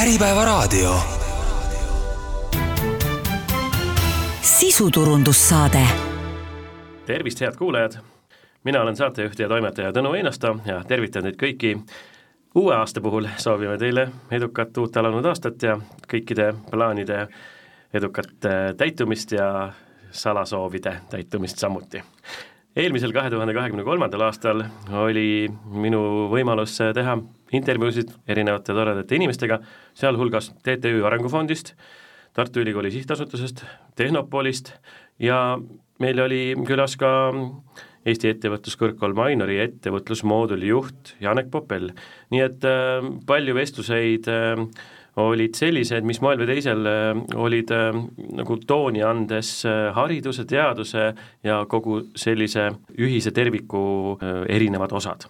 Äripäevaraadio. sisuturundussaade. tervist, head kuulajad! mina olen saatejuht ja toimetaja Tõnu Einasto ja tervitan teid kõiki uue aasta puhul soovime teile edukat uut alanud aastat ja kõikide plaanide edukat äh, täitumist ja salasoovide täitumist samuti. eelmisel, kahe tuhande kahekümne kolmandal aastal oli minu võimalus teha intervjuusid erinevate toredate inimestega, sealhulgas TTÜ Arengufondist, Tartu Ülikooli Sihtasutusest, Tehnopolist ja meil oli külas ka Eesti Ettevõtluskõrgkool Mainori ettevõtlusmooduli juht Janek Popel. nii et äh, palju vestluseid äh, olid sellised, mis moel või teisel äh, olid äh, nagu tooni andes äh, hariduse, teaduse ja kogu sellise ühise terviku äh, erinevad osad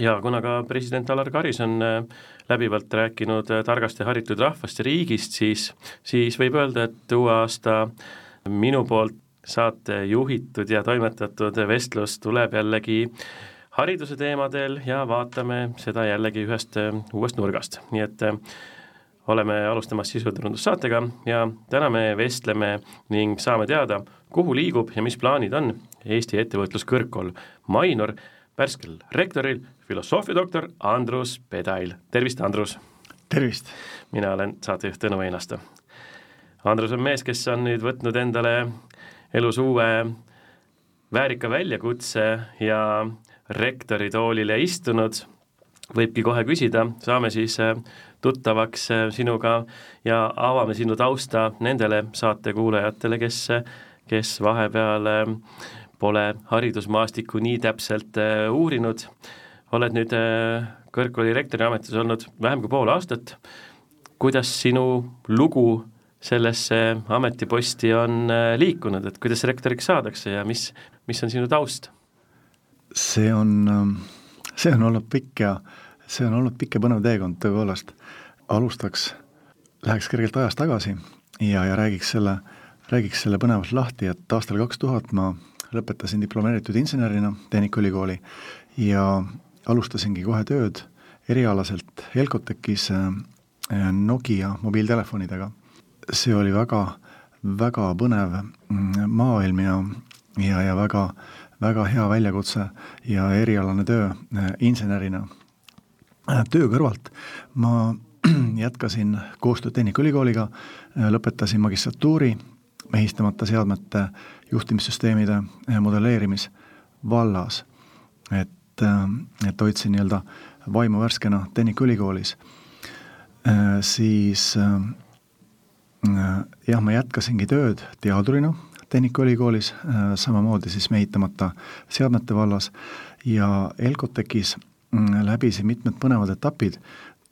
ja kuna ka president Alar Karis on äh, läbivalt rääkinud äh, targast ja haritud rahvast ja riigist, siis, siis võib öelda, et uue aasta minu poolt saate juhitud ja toimetatud vestlus tuleb jällegi hariduse teemadel ja vaatame seda jällegi ühest äh, uuest nurgast, nii et oleme alustamas sisuturundussaatega ja täna me vestleme ning saame teada, kuhu liigub ja mis plaanid on Eesti Ettevõtluskõrgkool. Mainor värskel rektoril, filosoofiadoktor Andrus Pedail, tervist, Andrus! tervist! mina olen saatejuht Tõnu Einasto. Andrus on mees, kes on nüüd võtnud endale elus uue väärika väljakutse ja rektoritoolile istunud, võibki kohe küsida, saame siis äh, tuttavaks äh, sinuga ja avame sinu tausta nendele saatekuulajatele, kes, kes vahepeal äh, pole haridusmaastikku nii täpselt äh, uurinud, oled nüüd äh, kõrgkooli rektori ametis olnud vähem kui pool aastat, kuidas sinu lugu sellesse ametiposti on äh, liikunud, et kuidas rektoriks saadakse ja mis, mis on sinu taust? see on, ähm, see on olnud pikk ja see on olnud pikk ja põnev teekond tõepoolest. alustaks, läheks kergelt ajas tagasi ja, ja räägiks selle, räägiks selle põnevalt lahti, et aastal kaks tuhat ma lõpetasin diplomeeritud insenerina Tehnikaülikooli ja alustasingi kohe tööd erialaselt Helcotechis äh, Nokia mobiiltelefonidega. see oli väga, väga põnev mm, maailm ja, ja, ja väga, väga hea väljakutse ja erialane töö äh, insenerina. Äh, töö kõrvalt ma jätkasin koostööd Tehnikaülikooliga, lõpetasin magistratuuri mehistamata seadmete juhtimissüsteemide modelleerimisvallas. et, et hoidsin nii-öelda vaimu värskena Tehnikaülikoolis, siis jah, ma jätkasingi tööd teadurina Tehnikaülikoolis, samamoodi siis mehitamata seadmete vallas. Ja Elcotechis läbisin mitmed põnevad etapid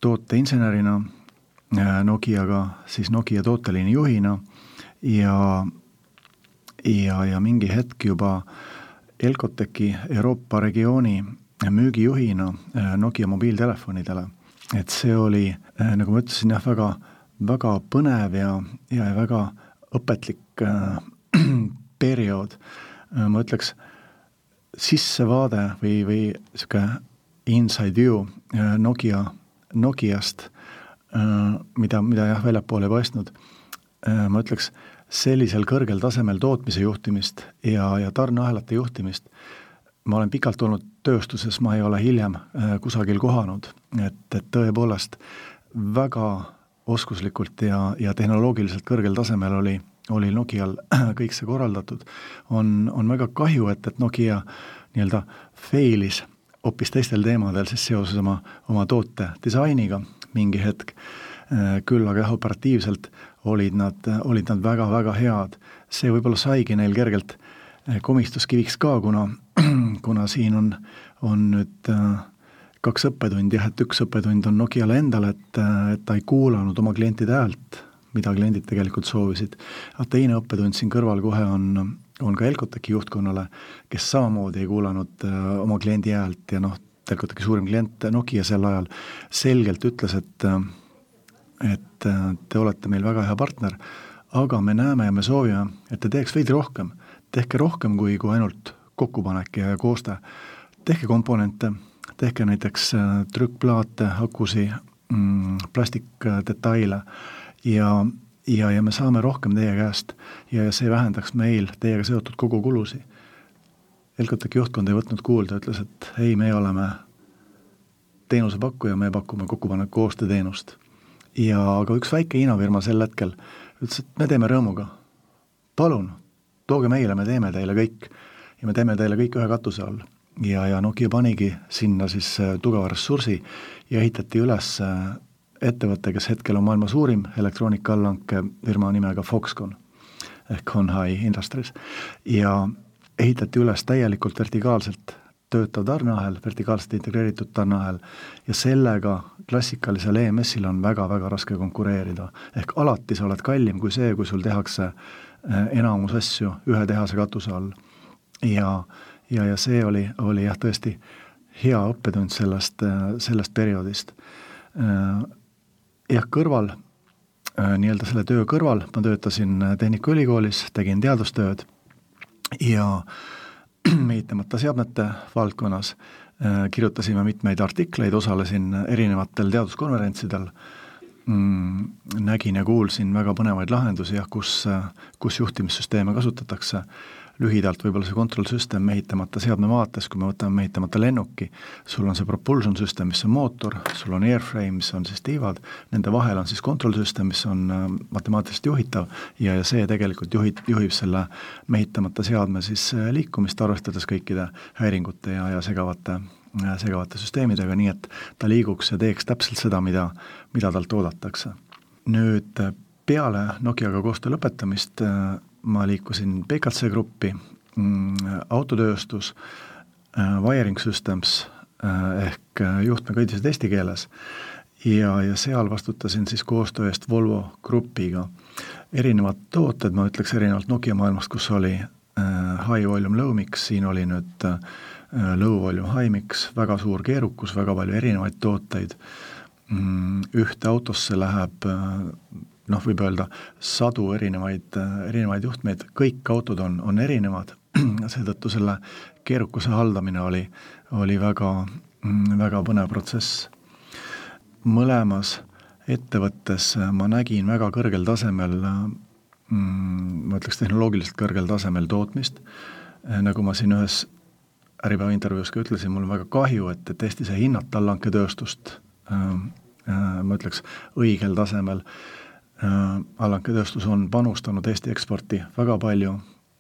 tooteinsenerina, Nokiaga siis Nokia tooteliini juhina. Ja, ja, ja mingi hetk juba Elcotechi Euroopa regiooni müügijuhina äh, Nokia mobiiltelefonidele. et see oli, äh, nagu ma ütlesin, jah, väga, väga põnev ja, ja väga õpetlik äh, periood äh,, ma ütleks, sissevaade või, või niisugune inside view Nokia, Nokiast mida, mida jah, väljapoole ei paistnud ma ütleks, sellisel kõrgel tasemel tootmise juhtimist ja, ja tarneahelate juhtimist. Ma olen pikalt olnud tööstuses, ma ei ole hiljem äh, kusagil kohanud, et, et tõepoolest väga oskuslikult ja, ja tehnoloogiliselt kõrgel tasemel oli, oli Nokial kõik see korraldatud. on, on väga kahju, et, et Nokia nii-öelda failis hoopis teistel teemadel, siis seoses oma, oma toote disainiga mingi hetk, äh, küll aga jah, operatiivselt olid nad, olid nad väga-väga head. see võib-olla saigi neil kergelt eh, komistuskiviks ka, kuna, kuna siin on, on nüüd äh, kaks õppetundi, jah, et üks õppetund on Nokiale endale, et, äh, et ta ei kuulanud oma klientide häält, mida kliendid tegelikult soovisid. aga teine õppetund siin kõrval kohe on, on ka Elcotechi juhtkonnale, kes samamoodi ei kuulanud äh, oma kliendi häält ja noh, Elcotechi suurim klient Nokia sel ajal selgelt ütles, et äh, et äh, te olete meil väga hea partner, aga me näeme ja me soovime, et te teeks veidi rohkem. tehke rohkem kui, kui ainult kokkupanek ja koostöö. tehke komponente, tehke näiteks äh, trükkplaate, akusi mm,, plastikdetaile ja, ja, ja me saame rohkem teie käest ja see vähendaks meil teiega seotud kogukulusid. Elcotechi juhtkond ei võtnud kuulda, ütles, et ei, me oleme teenusepakkuja, me pakume kokkupanek koostööteenust. Ja aga üks väike Hiina firma sel hetkel ütles, et me teeme rõõmuga. palun, tooge meile, me teeme teile kõik ja me teeme teile kõik ühe katuse all. ja, ja Nokia panigi sinna siis äh, tugeva ressursi ja ehitati üles äh, ettevõte, kes hetkel on maailma suurim elektroonika allhanke firma nimega Foxconn ehk Honhai Industries ja ehitati üles täielikult vertikaalselt töötav tarneahel, vertikaalselt integreeritud tarneahel ja sellega klassikalisel EMS-il on väga-väga raske konkureerida. ehk alati sa oled kallim kui see, kui sul tehakse äh, enamus asju ühe tehase katuse all. ja, ja, ja see oli, oli jah, tõesti hea õppetund sellest, äh, sellest perioodist. Äh, jah, kõrval, nii-öelda selle töö kõrval ma töötasin Tehnikaülikoolis, tegin teadustööd ja äh, mehitamata seadmete valdkonnas, äh, kirjutasime mitmeid artikleid, osalesin erinevatel teaduskonverentsidel, mm, nägin ja kuulsin väga põnevaid lahendusi, jah, kus, kus juhtimissüsteeme kasutatakse lühidalt võib-olla see control system mehitamata seadme vaates, kui me võtame mehitamata lennuki, sul on see propulsion system, mis on mootor, sul on airframe, mis on siis tiivad, nende vahel on siis control system, mis on äh, matemaatiliselt juhitav ja, ja see tegelikult juhib, juhib selle mehitamata seadme siis äh, liikumist, arvestades kõikide häiringute ja, ja segavate äh, segavate süsteemidega, nii et ta liiguks ja teeks täpselt seda, mida, mida talt oodatakse. nüüd peale Nokiaga koostöö lõpetamist ma liikusin PKC gruppi, mm, autotööstus, äh, wiring systems äh, ehk äh, juhtmekõndised eesti keeles ja, ja seal vastutasin siis koostöö eest Volvo Grupiga. erinevad tooted, ma ütleks erinevalt Nokia maailmast, kus oli high volume low mix, siin oli nüüd low volume high mix, väga suur keerukus, väga palju erinevaid tooteid, mm, ühte autosse läheb noh, võib öelda sadu erinevaid, erinevaid juhtmeid, kõik autod on, on erinevad, seetõttu selle keerukuse haldamine oli, oli väga, väga põnev protsess. mõlemas ettevõttes ma nägin väga kõrgel tasemel mm, ma ütleks tehnoloogiliselt kõrgel tasemel tootmist, nagu ma siin ühes Äripäeva intervjuus ka ütlesin, mul on väga kahju, et, et Eestis ei hinnata allhanketööstust äh, äh, ma ütleks õigel tasemel äh, allanketööstus on panustanud Eesti eksporti väga palju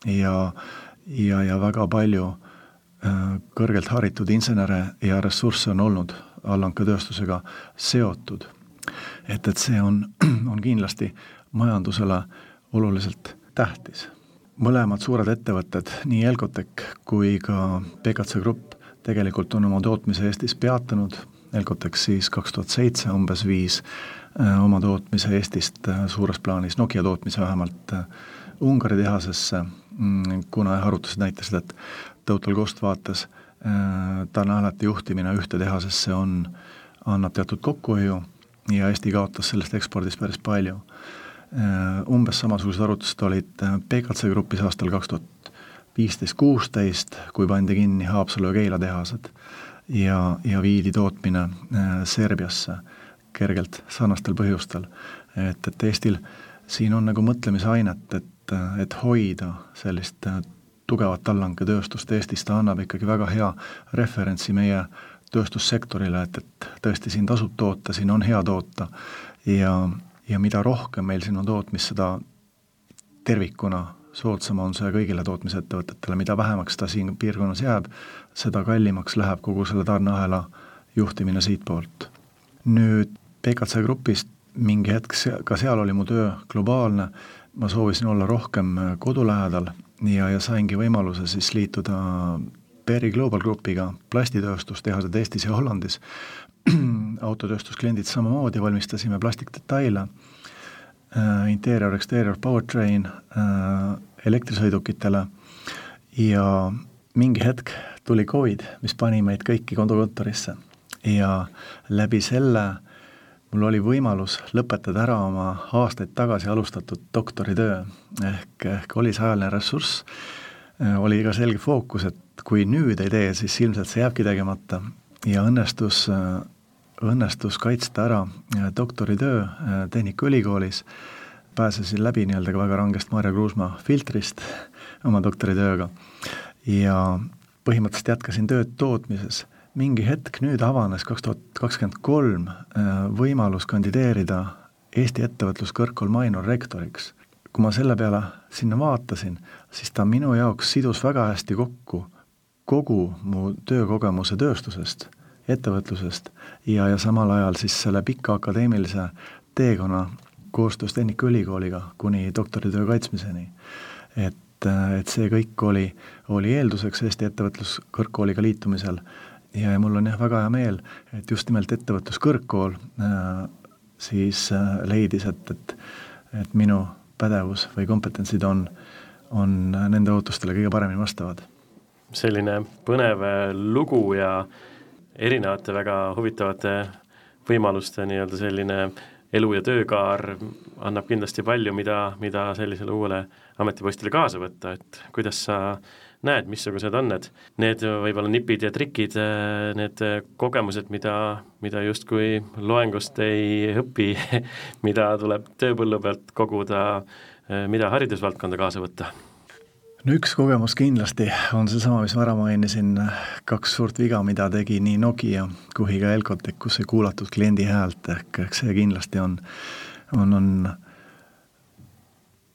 ja, ja, ja väga palju äh, kõrgelt haritud insenere ja ressursse on olnud allanketööstusega seotud. et, et see on, on kindlasti majandusele oluliselt tähtis. mõlemad suured ettevõtted, nii Elcotec kui ka PKC Grupp, tegelikult on oma tootmise Eestis peatanud, Elcotec siis kaks tuhat seitse umbes viis oma tootmise Eestist äh, suures plaanis, Nokia tootmise vähemalt äh, Ungari tehasesse, mm, kuna arvutused näitasid, et total cost vaates tarneahelate juhtimine ühte tehasesse on, annab teatud kokkuhoiu ja Eesti kaotas sellest ekspordist päris palju. Umbes samasugused arvutused olid PKC grupis aastal kaks tuhat viisteist, kuusteist, kui pandi kinni Haapsalu ja Keila tehased ja, ja viidi tootmine Serbiasse kergelt sarnastel põhjustel. et, et Eestil siin on nagu mõtlemisainet, et, et hoida sellist tugevat allhanketööstust Eestis, ta annab ikkagi väga hea referentsi meie tööstussektorile, et, et tõesti siin tasub toota, siin on hea toota ja, ja mida rohkem meil siin on tootmist, seda tervikuna soodsam on see kõigile tootmisettevõtetele, mida vähemaks ta siin piirkonnas jääb, seda kallimaks läheb kogu selle tarneahela juhtimine siitpoolt. nüüd PKC grupist mingi hetk, ka seal oli mu töö globaalne, ma soovisin olla rohkem äh, kodu lähedal ja, ja saingi võimaluse siis liituda Berry Global Grupiga, plastitööstustehased Eestis ja Hollandis, autotööstuskliendid samamoodi, valmistasime plastikdetaile äh,, interior, exterior, powertrain äh, elektrisõidukitele ja mingi hetk tuli Covid, mis pani meid kõiki kodukontorisse. Ja läbi selle mul oli võimalus lõpetada ära oma aastaid tagasi alustatud doktoritöö, ehk, ehk oli see ajaline ressurss, äh, oli ka selge fookus, et kui nüüd ei tee, siis ilmselt see jääbki tegemata. Ja õnnestus äh, õnnestus kaitsta ära doktoritöö Tehnikaülikoolis, pääsesin läbi nii-öelda ka väga rangest Maarja Kruusmaa filtrist oma doktoritööga. Ja põhimõtteliselt jätkasin tööd tootmises. Mingi hetk nüüd avanes kaks tuhat kakskümmend kolm võimalus kandideerida Eesti Ettevõtluskõrgkool Mainor rektoriks. kui ma selle peale sinna vaatasin, siis ta minu jaoks sidus väga hästi kokku kogu mu töökogemuse tööstusest, ettevõtlusest ja, ja samal ajal siis selle pika akadeemilise teekonna koostöös Tehnikaülikooliga kuni doktoritöö kaitsmiseni. et, et see kõik oli, oli eelduseks Eesti Ettevõtluskõrgkooliga liitumisel ja, ja mul on jah, väga hea meel, et just nimelt Ettevõtluskõrgkool äh, siis äh, leidis, et, et, et minu pädevus või kompetentsid on, on nende ootustele kõige paremini vastavad. selline põnev lugu ja erinevate väga huvitavate võimaluste nii-öelda selline elu- ja töökaar annab kindlasti palju, mida, mida sellisele uuele ametipostile kaasa võtta, et kuidas sa näed, missugused on need, need võib-olla nipid ja trikid, need kogemused, mida, mida justkui loengust ei õpi mida tuleb tööpõllu pealt koguda, mida haridusvaldkonda kaasa võtta. No üks kogemus kindlasti on seesama, mis ma ära mainisin, kaks suurt viga, mida tegi nii Nokia kui ka Elcotek, kus ei kuulatud kliendi häält, ehk, ehk see kindlasti on, on, on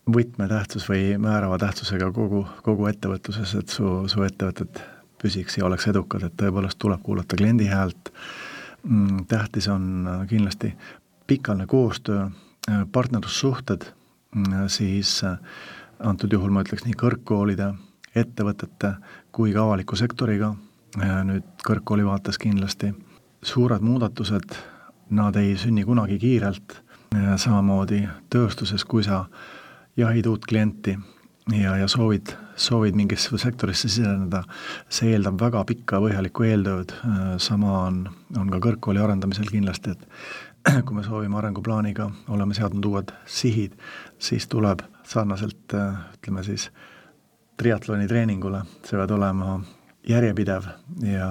võtmetähtsus või määrava tähtsusega kogu, kogu ettevõtluses, et su, su ettevõtted püsiks ja oleks edukad, et tõepoolest tuleb kuulata kliendi häält, mm, tähtis on kindlasti pikaajaline koostöö, partnerlussuhted, mm, siis äh, antud juhul ma ütleks nii kõrgkoolide, ettevõtete kui ka avaliku sektoriga, nüüd kõrgkooli vaates kindlasti, suured muudatused, nad ei sünni kunagi kiirelt, samamoodi tööstuses, kui sa jahid uut klienti ja, ja soovid, soovid mingisse sektorisse siseneda, see eeldab väga pikka põhjalikku eeltööd, sama on, on ka kõrgkooli arendamisel kindlasti, et kui me soovime arenguplaaniga, oleme seadnud uued sihid, siis tuleb sarnaselt ütleme siis triatloni treeningule, see peab olema järjepidev ja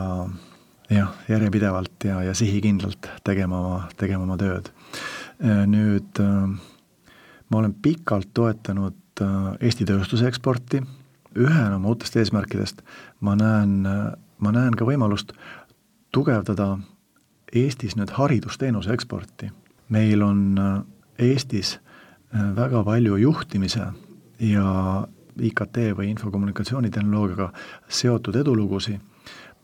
jah, järjepidevalt ja, ja sihikindlalt tegema oma, tegema oma tööd. Nüüd ma olen pikalt toetanud Eesti tööstuse eksporti, ühena oma uutest eesmärkidest ma näen, ma näen ka võimalust tugevdada Eestis nüüd haridusteenuse eksporti. meil on äh, Eestis äh, väga palju juhtimise ja IKT või infokommunikatsioonitehnoloogiaga seotud edulugusid,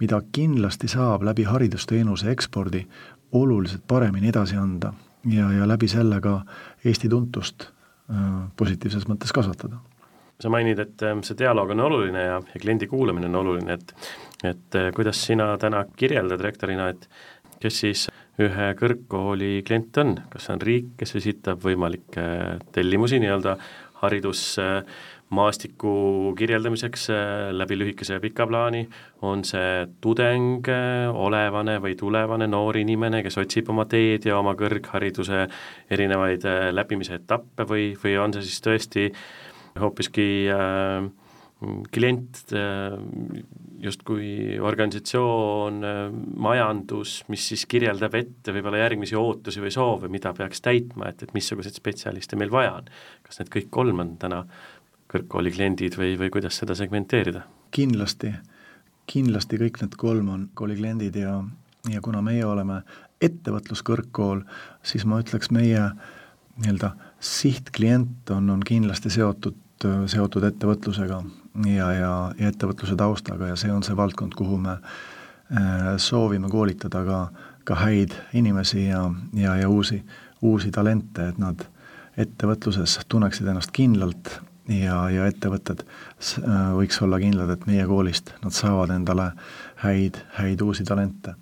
mida kindlasti saab läbi haridusteenuse ekspordi oluliselt paremini edasi anda ja, ja läbi selle ka Eesti tuntust äh, positiivses mõttes kasvatada. Sa mainid, et see dialoog on oluline ja, ja kliendi kuulamine on oluline, et et kuidas sina täna kirjeldad rektorina, et kes siis ühe kõrgkooli klient on, kas see on riik, kes esitab võimalikke tellimusi nii-öelda haridusmaastiku kirjeldamiseks äh, läbi lühikese ja pika plaani, on see tudeng, äh, olevane või tulevane noor inimene, kes otsib oma teed ja oma kõrghariduse erinevaid äh, läbimise etappe või, või on see siis tõesti hoopiski äh, klient, äh, justkui organisatsioon, äh, majandus, mis siis kirjeldab ette võib-olla järgmisi ootusi või soove, mida peaks täitma, et, et missuguseid spetsialiste meil vaja on. kas need kõik kolm on täna kõrgkooli kliendid või, või kuidas seda segmenteerida? kindlasti, kindlasti kõik need kolm on kooli kliendid ja, ja kuna meie oleme ettevõtluskõrgkool, siis ma ütleks, meie nii-öelda sihtklient on, on kindlasti seotud, seotud ettevõtlusega ja, ja, ja ettevõtluse taustaga ja see on see valdkond, kuhu me äh, soovime koolitada ka, ka häid inimesi ja, ja, ja uusi, uusi talente, et nad ettevõtluses tunneksid ennast kindlalt ja, ja ettevõtted äh, võiks olla kindlad, et meie koolist nad saavad endale häid, häid uusi talente.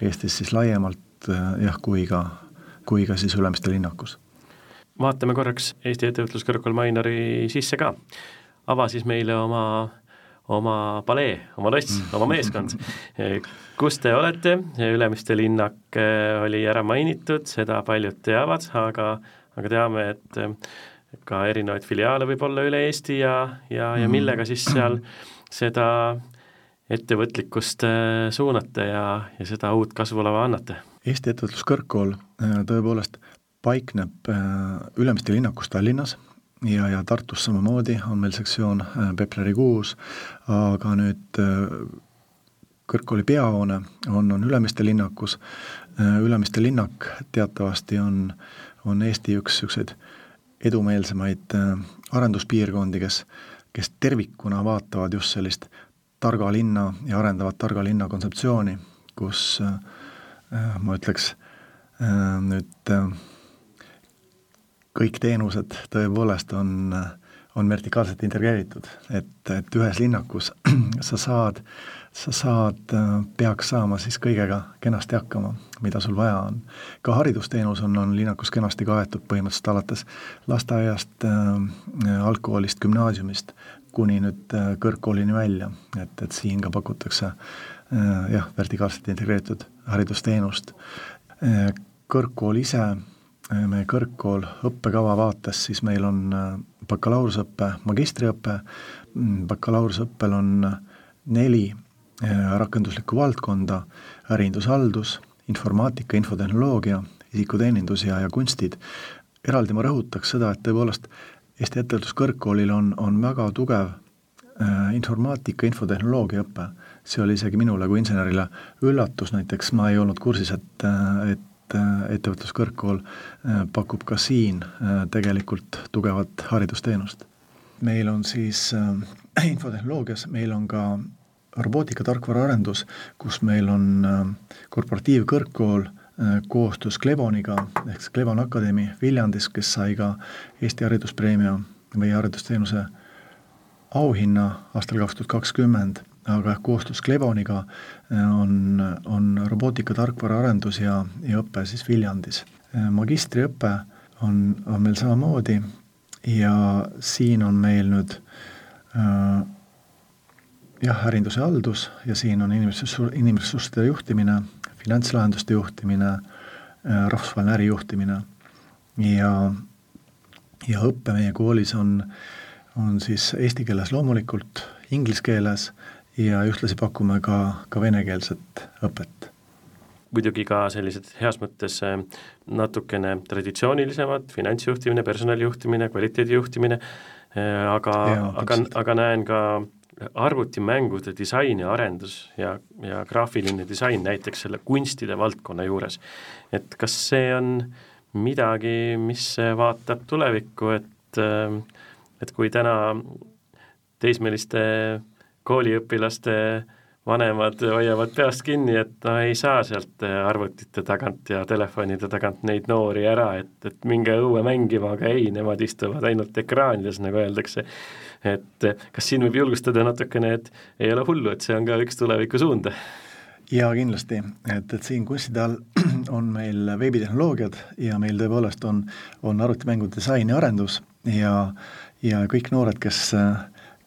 Eestis siis laiemalt äh, jah, kui ka, kui ka siis Ülemiste linnakus. vaatame korraks Eesti Ettevõtluskõrgkool Mainori sisse ka ava siis meile oma, oma palee, oma loss, mm. oma meeskond. kus te olete, Ülemiste linnak eh, oli ära mainitud, seda paljud teavad, aga, aga teame, et ka erinevaid filiaale võib olla üle Eesti ja, ja, ja mm. millega siis seal seda ettevõtlikkust eh, suunate ja, ja seda uut kasvulava annate? Eesti Ettevõtluskõrgkool tõepoolest paikneb Ülemiste linnakus Tallinnas ja, ja Tartus samamoodi on meil sektsioon Pepleri kuus, aga nüüd kõrgkooli peahoone on, on Ülemiste linnakus, Ülemiste linnak teatavasti on, on Eesti üks niisuguseid edumeelsemaid arenduspiirkondi, kes, kes tervikuna vaatavad just sellist targa linna ja arendavad targa linna kontseptsiooni, kus äh, ma ütleks äh, nüüd äh, kõik teenused tõepoolest on, on vertikaalselt integreeritud, et, et ühes linnakus sa saad, sa saad, peaks saama siis kõigega kenasti hakkama, mida sul vaja on. ka haridusteenus on, on linnakus kenasti kaetud põhimõtteliselt alates lasteaiast äh,, algkoolist, gümnaasiumist kuni nüüd äh, kõrgkoolini välja, et, et siin ka pakutakse äh, jah, vertikaalselt integreeritud haridusteenust. Äh, kõrgkool ise, meie kõrgkool õppekava vaates, siis meil on bakalaureuseõpe, magistriõpe, mm, bakalaureuseõppel on neli rakenduslikku valdkonda, äriindushaldus, informaatika, infotehnoloogia, isikuteenindus ja, ja kunstid. eraldi ma rõhutaks seda, et tõepoolest Eesti Ettevõtluskõrgkoolil on, on väga tugev äh, informaatika, infotehnoloogia õpe. see oli isegi minule kui insenerile üllatus, näiteks ma ei olnud kursis, et, äh, et äh, Ettevõtluskõrgkool äh, pakub ka siin äh, tegelikult tugevat haridusteenust. meil on siis äh, infotehnoloogias, meil on ka robootika tarkvaraarendus, kus meil on äh, korporatiivkõrgkool äh, koostöös Clevoniga ehk siis Clevon Akadeemi Viljandis, kes sai ka Eesti hariduspreemia või haridusteenuse auhinna aastal kaks tuhat kakskümmend, aga koostöös Clevoniga äh, on, on robootika tarkvaraarendus ja, ja õpe siis Viljandis. Magistriõpe on, on meil samamoodi ja siin on meil nüüd äh, jah, ärinduse haldus ja siin on inimressurss, inimressursside juhtimine finantslahenduste juhtimine, äh, rahvusvaheline ärijuhtimine. Ja, ja õpe meie koolis on, on siis eesti keeles loomulikult, inglise keeles ja ühtlasi pakume ka, ka venekeelset õpet. Muidugi ka sellised heas mõttes äh, natukene traditsioonilisemad, finantsjuhtimine, personalijuhtimine, kvaliteedijuhtimine, äh, aga, aga, aga näen ka arvutimängude disain ja arendus ja, ja graafiline disain näiteks selle kunstide valdkonna juures. et kas see on midagi, mis vaatab tulevikku, et, et kui täna teismeliste kooliõpilaste vanemad hoiavad peast kinni, et no ei saa sealt arvutite tagant ja telefonide tagant neid noori ära, et, et minge õue mängima, aga ei, nemad istuvad ainult ekraanides, nagu öeldakse et kas siin võib julgustada natukene, et ei ole hullu, et see on ka üks tulevikusuund? jaa, kindlasti, et, et siin kunstide all on meil veebitehnoloogiad ja meil tõepoolest on, on arvutimängu disain ja arendus ja, ja kõik noored, kes,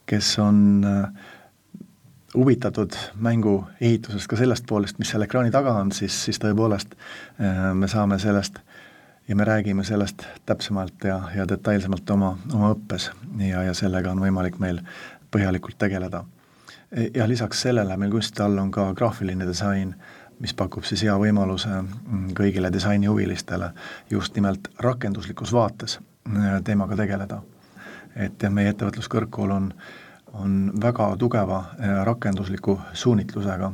kes on äh, huvitatud mängu ehitusest ka sellest poolest, mis seal ekraani taga on, siis, siis tõepoolest äh, me saame sellest ja me räägime sellest täpsemalt ja, ja detailsemalt oma, oma õppes ja, ja sellega on võimalik meil põhjalikult tegeleda. ja lisaks sellele meil kunstide all on ka graafiline disain, mis pakub siis hea võimaluse mm, kõigile disainihuvilistele just nimelt rakenduslikus vaates äh, teemaga tegeleda. et jah, meie ettevõtluskõrgkool on, on väga tugeva äh, rakendusliku suunitlusega,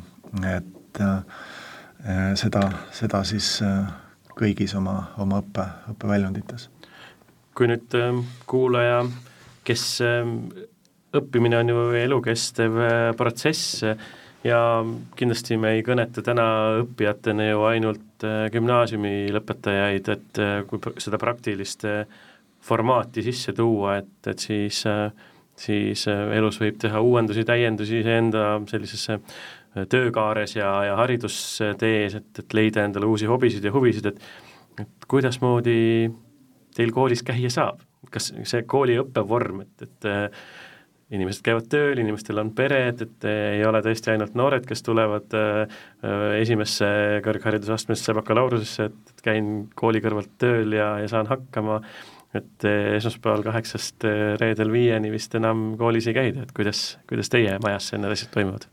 et äh, seda, seda siis kõigis oma, oma õppe, õppeväljundites. kui nüüd kuulaja, kes õppimine on ju elukestev protsess ja kindlasti me ei kõneta täna õppijatena ju ainult gümnaasiumi lõpetajaid, et kui seda praktilist formaati sisse tuua, et, et siis äh, siis äh, elus võib teha uuendusi, täiendusi iseenda sellisesse töökaares ja, ja haridustees, et, et leida endale uusi hobisid ja huvisid, et et kuidasmoodi teil koolis käia saab, kas see kooli õppevorm, et, et äh, inimesed käivad tööl, inimestel on pered, et ei ole tõesti ainult noored, kes tulevad äh, äh, esimesse kõrgharidusastmesse bakalaureusesse, et käin kooli kõrvalt tööl ja, ja saan hakkama, et esmaspäeval kaheksast reedel viieni vist enam koolis ei käida, et kuidas, kuidas teie majas need asjad toimuvad?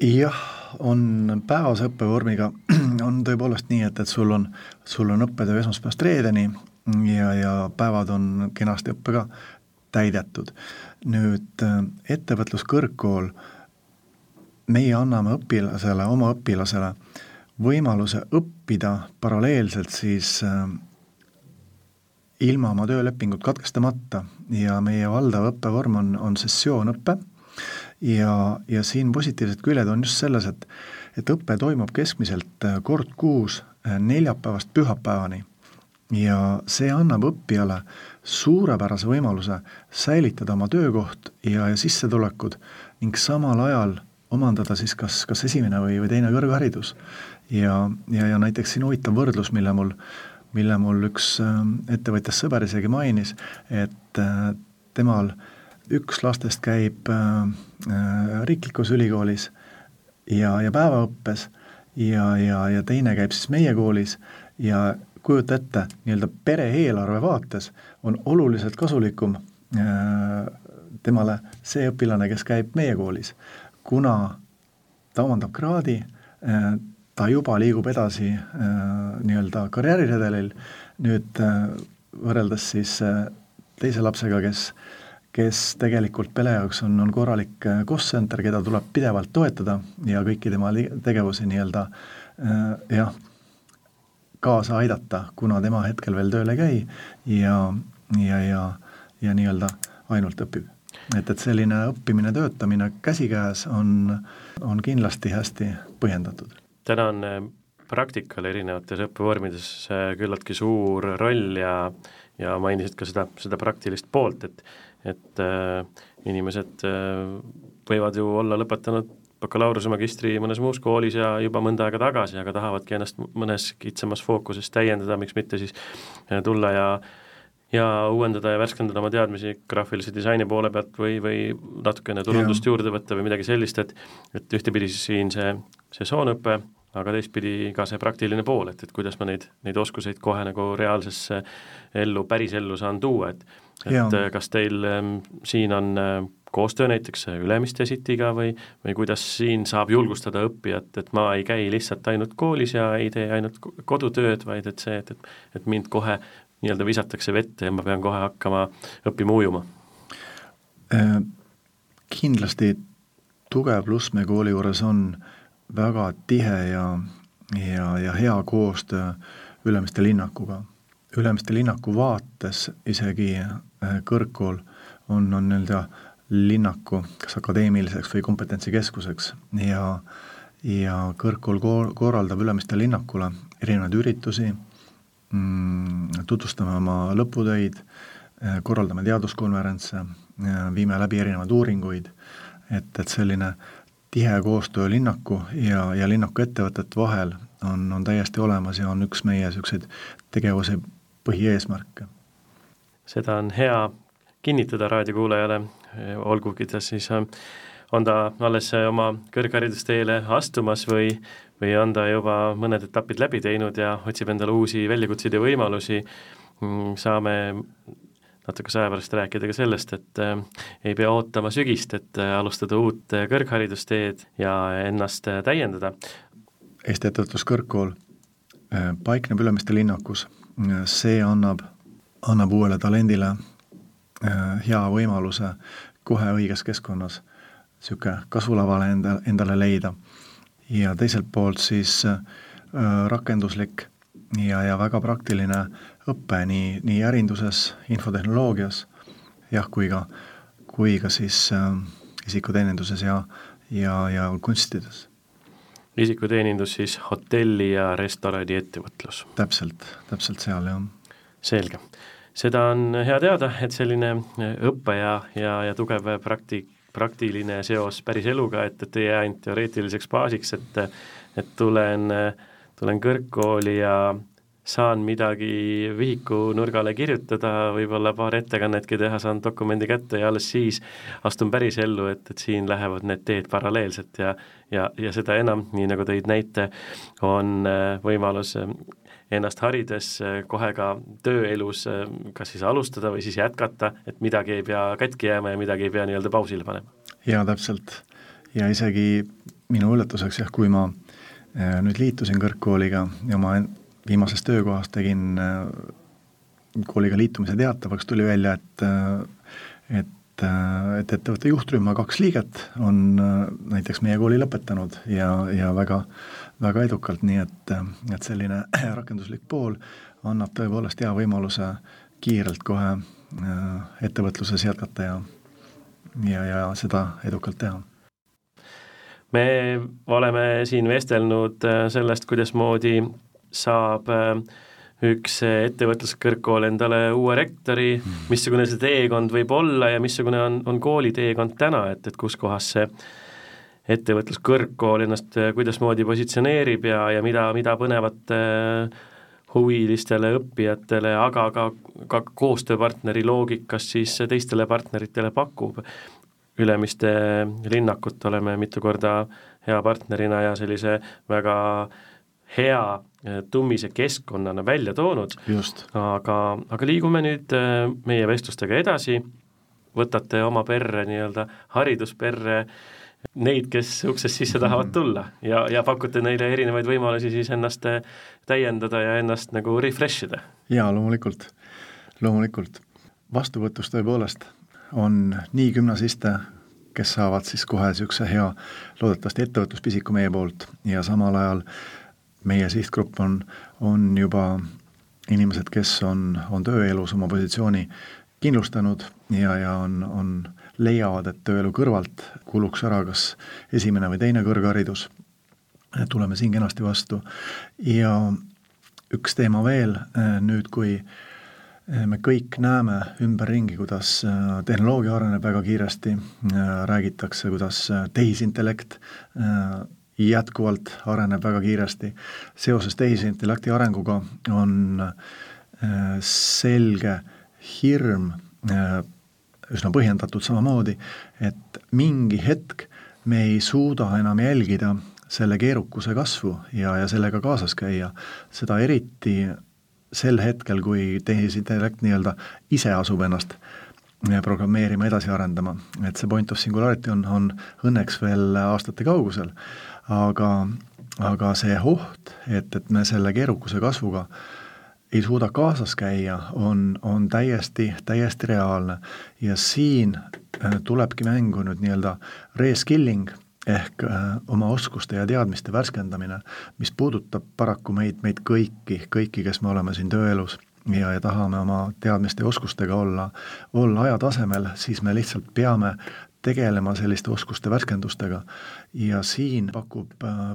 jah, on päevase õppevormiga, on tõepoolest nii, et, et sul on, sul on õppetöö esmaspäevast reedeni ja, ja päevad on kenasti õppega täidetud. nüüd äh, ettevõtluskõrgkool, meie anname õpilasele, oma õpilasele võimaluse õppida paralleelselt siis äh, ilma oma töölepingut katkestamata ja meie valdav õppevorm on, on sessioonõpe ja, ja siin positiivsed küljed on just selles, et et õpe toimub keskmiselt äh, kord kuus äh, neljapäevast pühapäevani ja see annab õppijale suurepärase võimaluse säilitada oma töökoht ja, ja sissetulekud ning samal ajal omandada siis kas, kas esimene või, või teine kõrgharidus. ja, ja, ja näiteks siin huvitav võrdlus, mille mul, mille mul üks äh, ettevõtjast sõber isegi mainis, et temal äh, üks lastest käib äh, äh, riiklikus ülikoolis ja, ja päevaõppes ja, ja, ja teine käib siis meie koolis ja kujuta ette, nii-öelda pere eelarve vaates on oluliselt kasulikum äh, temale see õpilane, kes käib meie koolis, kuna ta omandab kraadi äh,, ta juba liigub edasi äh, nii-öelda karjääriredelil, nüüd äh, võrreldes siis äh, teise lapsega, kes kes tegelikult pere jaoks on, on korralik cost center, keda tuleb pidevalt toetada ja kõiki tema tegevusi nii-öelda jah, kaasa aidata, kuna tema hetkel veel tööl ei käi ja, ja, ja, ja nii-öelda ainult õpib. et, et selline õppimine, töötamine käsikäes on, on kindlasti hästi põhjendatud. Täna on äh, praktikal erinevates õppevormides küllaltki suur roll ja ja mainisid ka seda, seda praktilist poolt, et et äh, inimesed äh, võivad ju olla lõpetanud bakalaureuse magistri mõnes muus koolis ja juba mõnda aega tagasi, aga tahavadki ennast mõnes kitsamas fookuses täiendada, miks mitte siis äh, tulla ja ja uuendada ja värskendada oma teadmisi graafilise disaini poole pealt või, või natukene turundust yeah. juurde võtta või midagi sellist, et et ühtepidi siin see, see soonõpe, aga teistpidi ka see praktiline pool, et, et kuidas ma neid, neid oskuseid kohe nagu reaalsesse ellu, pärisellu saan tuua, et et ja. Kas teil ähm, siin on äh, koostöö näiteks Ülemiste Cityga või, või kuidas siin saab julgustada õppijat, et ma ei käi lihtsalt ainult koolis ja ei tee ainult kodutööd, vaid et see, et, et, et mind kohe nii-öelda visatakse vette ja ma pean kohe hakkama õppima ujuma äh,? Kindlasti tugev pluss meie kooli juures on väga tihe ja, ja, ja hea koostöö Ülemiste linnakuga Ülemiste linnaku vaates isegi äh, kõrgkool on, on nii-öelda linnaku kas akadeemiliseks või kompetentsikeskuseks ja, ja kõrgkool koor-, korraldab Ülemiste linnakule erinevaid üritusi tutvustame oma lõputöid, äh, korraldame teaduskonverentse, äh, viime läbi erinevaid uuringuid, et, et selline tihe koostöö linnaku ja, ja linnaku ettevõtete vahel on, on täiesti olemas ja on üks meie niisuguseid tegevusi põhieesmärke. seda on hea kinnitada raadiokuulajale, olgugi ta siis, on ta alles oma kõrgharidusteele astumas või, või on ta juba mõned etapid läbi teinud ja otsib endale uusi väljakutseid ja võimalusi, mm, saame natuke aja pärast rääkida ka sellest, et äh, ei pea ootama sügist, et äh, alustada uut äh, kõrgharidusteed ja ennast äh, täiendada. Eesti Ettevõtluskõrgkool äh, paikneb Ülemiste linnakus see annab, annab uuele talendile äh, hea võimaluse kohe õiges keskkonnas niisugune kasvulavale enda, endale leida. Ja teiselt poolt siis äh, rakenduslik ja, ja väga praktiline õpe nii, nii ärinduses, infotehnoloogias, jah, kui ka, kui ka siis äh, isikuteeninduses ja, ja, ja kunstides isikuteenindus siis hotelli ja restorani ettevõtlus. täpselt, täpselt seal, jah. selge. seda on hea teada, et selline õpe ja, ja, ja tugev prakti-, praktiline seos päris eluga, et, et ei jää ainult teoreetiliseks baasiks, et et tulen, tulen kõrgkooli ja saan midagi vihiku nurgale kirjutada, võib-olla paar ettekannetki teha, saan dokumendi kätte ja alles siis astun päris ellu, et, et siin lähevad need teed paralleelselt ja ja, ja seda enam, nii nagu tõid näite, on äh, võimalus äh, ennast harides äh, kohe ka tööelus kas siis alustada või siis jätkata, et midagi ei pea katki jääma ja midagi ei pea nii-öelda pausile panema. jaa, täpselt. ja isegi minu üllatuseks jah, kui ma nüüd liitusin kõrgkooliga ja ma viimases töökohas tegin kooliga liitumise teatavaks, tuli välja, et et et ettevõtte juhtrühma kaks liiget on näiteks meie kooli lõpetanud ja, ja väga, väga edukalt, nii et, et selline rakenduslik pool annab tõepoolest hea võimaluse kiirelt kohe ettevõtluses jätkata ja, ja, ja seda edukalt teha me oleme siin vestelnud sellest, kuidasmoodi saab äh, üks ettevõtluskõrgkool endale uue rektori, hmm. missugune see teekond võib olla ja missugune on, on kooli teekond täna, et, et kus kohas see ettevõtluskõrgkool ennast kuidasmoodi positsioneerib ja, ja mida, mida põnevat äh, huvilistele õppijatele, aga ka, ka koostööpartneri loogikas siis teistele partneritele pakub. Ülemiste linnakut oleme mitu korda hea partnerina ja sellise väga hea Eh, tummise keskkonnana välja toonud, aga, aga liigume nüüd meie vestlustega edasi, võtate oma perre nii-öelda haridusperre, neid, kes uksest sisse tahavad mhm. tulla ja, ja pakute neile erinevaid võimalusi siis ennast eh, täiendada ja ennast nagu refresh ida? jaa, loomulikult, loomulikult. vastuvõtus tõepoolest on nii gümnasiste, kes saavad siis kohe niisuguse hea loodetavasti ettevõtluspisiku meie poolt ja samal ajal meie sihtgrupp on, on juba inimesed, kes on, on tööelus oma positsiooni kindlustanud ja, ja on, on, leiavad, et tööelu kõrvalt kuluks ära kas esimene või teine kõrgharidus, tuleme siin kenasti vastu. ja üks teema veel, nüüd kui me kõik näeme ümberringi, kuidas tehnoloogia areneb väga kiiresti, räägitakse, kuidas tehisintellekt jätkuvalt areneb väga kiiresti. seoses tehisintellekti arenguga on selge hirm, üsna põhjendatud samamoodi, et mingi hetk me ei suuda enam jälgida selle keerukuse kasvu ja, ja sellega kaasas käia, seda eriti sel hetkel, kui tehisintellekt nii-öelda ise asub ennast äh, programmeerima, edasi arendama, et see point of singularity on, on õnneks veel aastate kaugusel. Aga, aga see oht, et, et me selle keerukuse kasvuga ei suuda kaasas käia, on, on täiesti, täiesti reaalne. ja siin äh, tulebki mängu nüüd nii-öelda reskilling ehk äh, oma oskuste ja teadmiste värskendamine, mis puudutab paraku meid, meid kõiki, kõiki, kes me oleme siin tööelus ja, ja tahame oma teadmiste ja oskustega olla, olla ajatasemel, siis me lihtsalt peame tegelema selliste oskuste värskendustega ja siin pakub,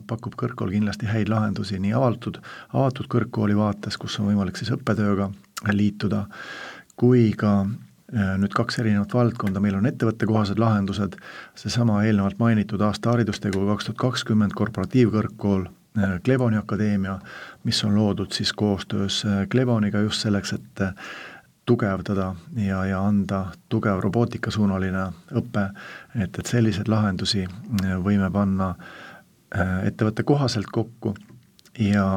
pakub kõrgkool kindlasti häid lahendusi nii avatud, avatud kõrgkooli vaates, kus on võimalik siis õppetööga liituda, kui ka äh, nüüd kaks erinevat valdkonda, meil on ettevõttekohased lahendused, seesama eelnevalt mainitud aasta haridusteguv kaks tuhat kakskümmend korporatiivkõrgkool, äh, Clevoni akadeemia, mis on loodud siis koostöös äh, Clevoniga just selleks, et tugevdada ja, ja anda tugev robootikasuunaline õpe, et, et selliseid lahendusi äh, võime panna äh, ettevõtte kohaselt kokku ja,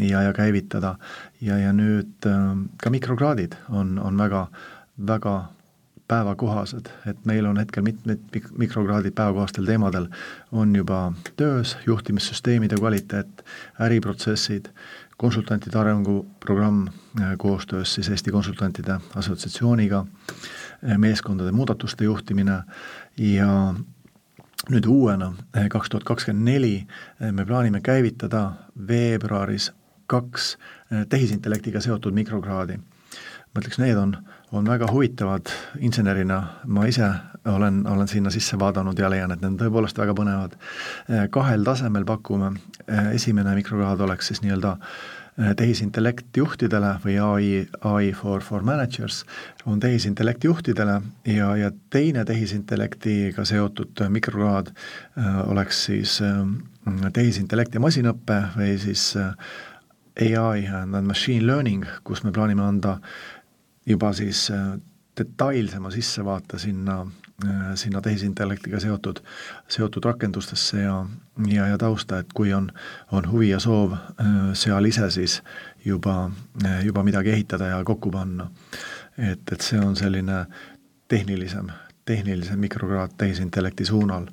ja, ja käivitada. ja, ja nüüd äh, ka mikrokraadid on, on väga, väga päevakohased, et meil on hetkel mitmed mikrokraadid päevakohastel teemadel on juba töös, juhtimissüsteemide kvaliteet, äriprotsessid, konsultantide arenguprogramm äh, koostöös siis Eesti Konsultantide Assotsiatsiooniga, äh, meeskondade muudatuste juhtimine ja nüüd uuena, äh, kaks tuhat kakskümmend neli, me plaanime käivitada veebruaris kaks tehisintellektiga seotud mikrokraadi. ma ütleks, need on, on väga huvitavad insenerina, ma ise olen, olen sinna sisse vaadanud ja leian, et need on tõepoolest väga põnevad. kahel tasemel pakume, esimene mikrokraad oleks siis nii-öelda tehisintellekt juhtidele või ai, ai for, for managers on tehisintellekt juhtidele ja, ja teine tehisintellektiga seotud mikrokraad oleks siis tehisintellekt ja masinõpe või siis ai and machine learning, kus me plaanime anda juba siis äh, detailsema sissevaate sinna, äh, sinna tehisintellektiga seotud, seotud rakendustesse ja, ja, ja tausta, et kui on, on huvi ja soov äh, seal ise siis juba, juba midagi ehitada ja kokku panna. et, et see on selline tehnilisem, tehnilisem mikrokraad tehisintellekti suunal.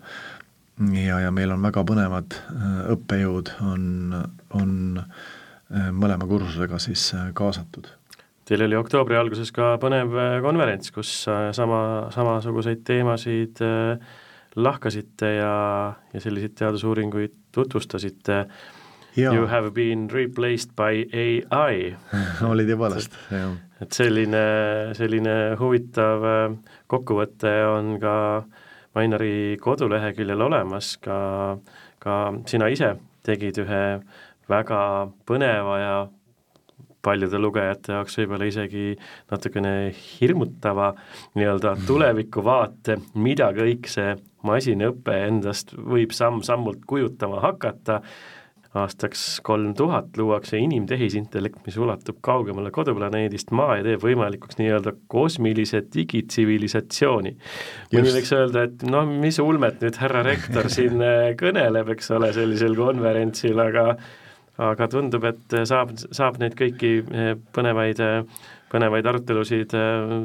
ja, ja meil on väga põnevad õppejõud, on, on mõlema kursusega siis kaasatud Teil oli oktoobri alguses ka põnev konverents, kus sama, samasuguseid teemasid lahkasite ja, ja selliseid teadusuuringuid tutvustasite. You have been replaced by ai oli tõepoolest, jah. et selline, selline huvitav äh, kokkuvõte on ka Mainari koduleheküljel olemas, ka, ka sina ise tegid ühe väga põneva ja paljude lugejate jaoks võib-olla isegi natukene hirmutava nii-öelda tulevikuvaate, mida kõik see masinõpe endast võib samm-sammult kujutama hakata. Aastaks kolm tuhat luuakse inimtehisintellekt, mis ulatub kaugemale koduplaneedist Maa ja teeb võimalikuks nii-öelda kosmilise digitsivilisatsiooni. mõni võiks öelda, et noh, mis ulmet nüüd härra rektor siin äh, kõneleb, eks ole, sellisel konverentsil, aga aga tundub, et saab, saab neid kõiki äh, põnevaid põnevaid arutelusid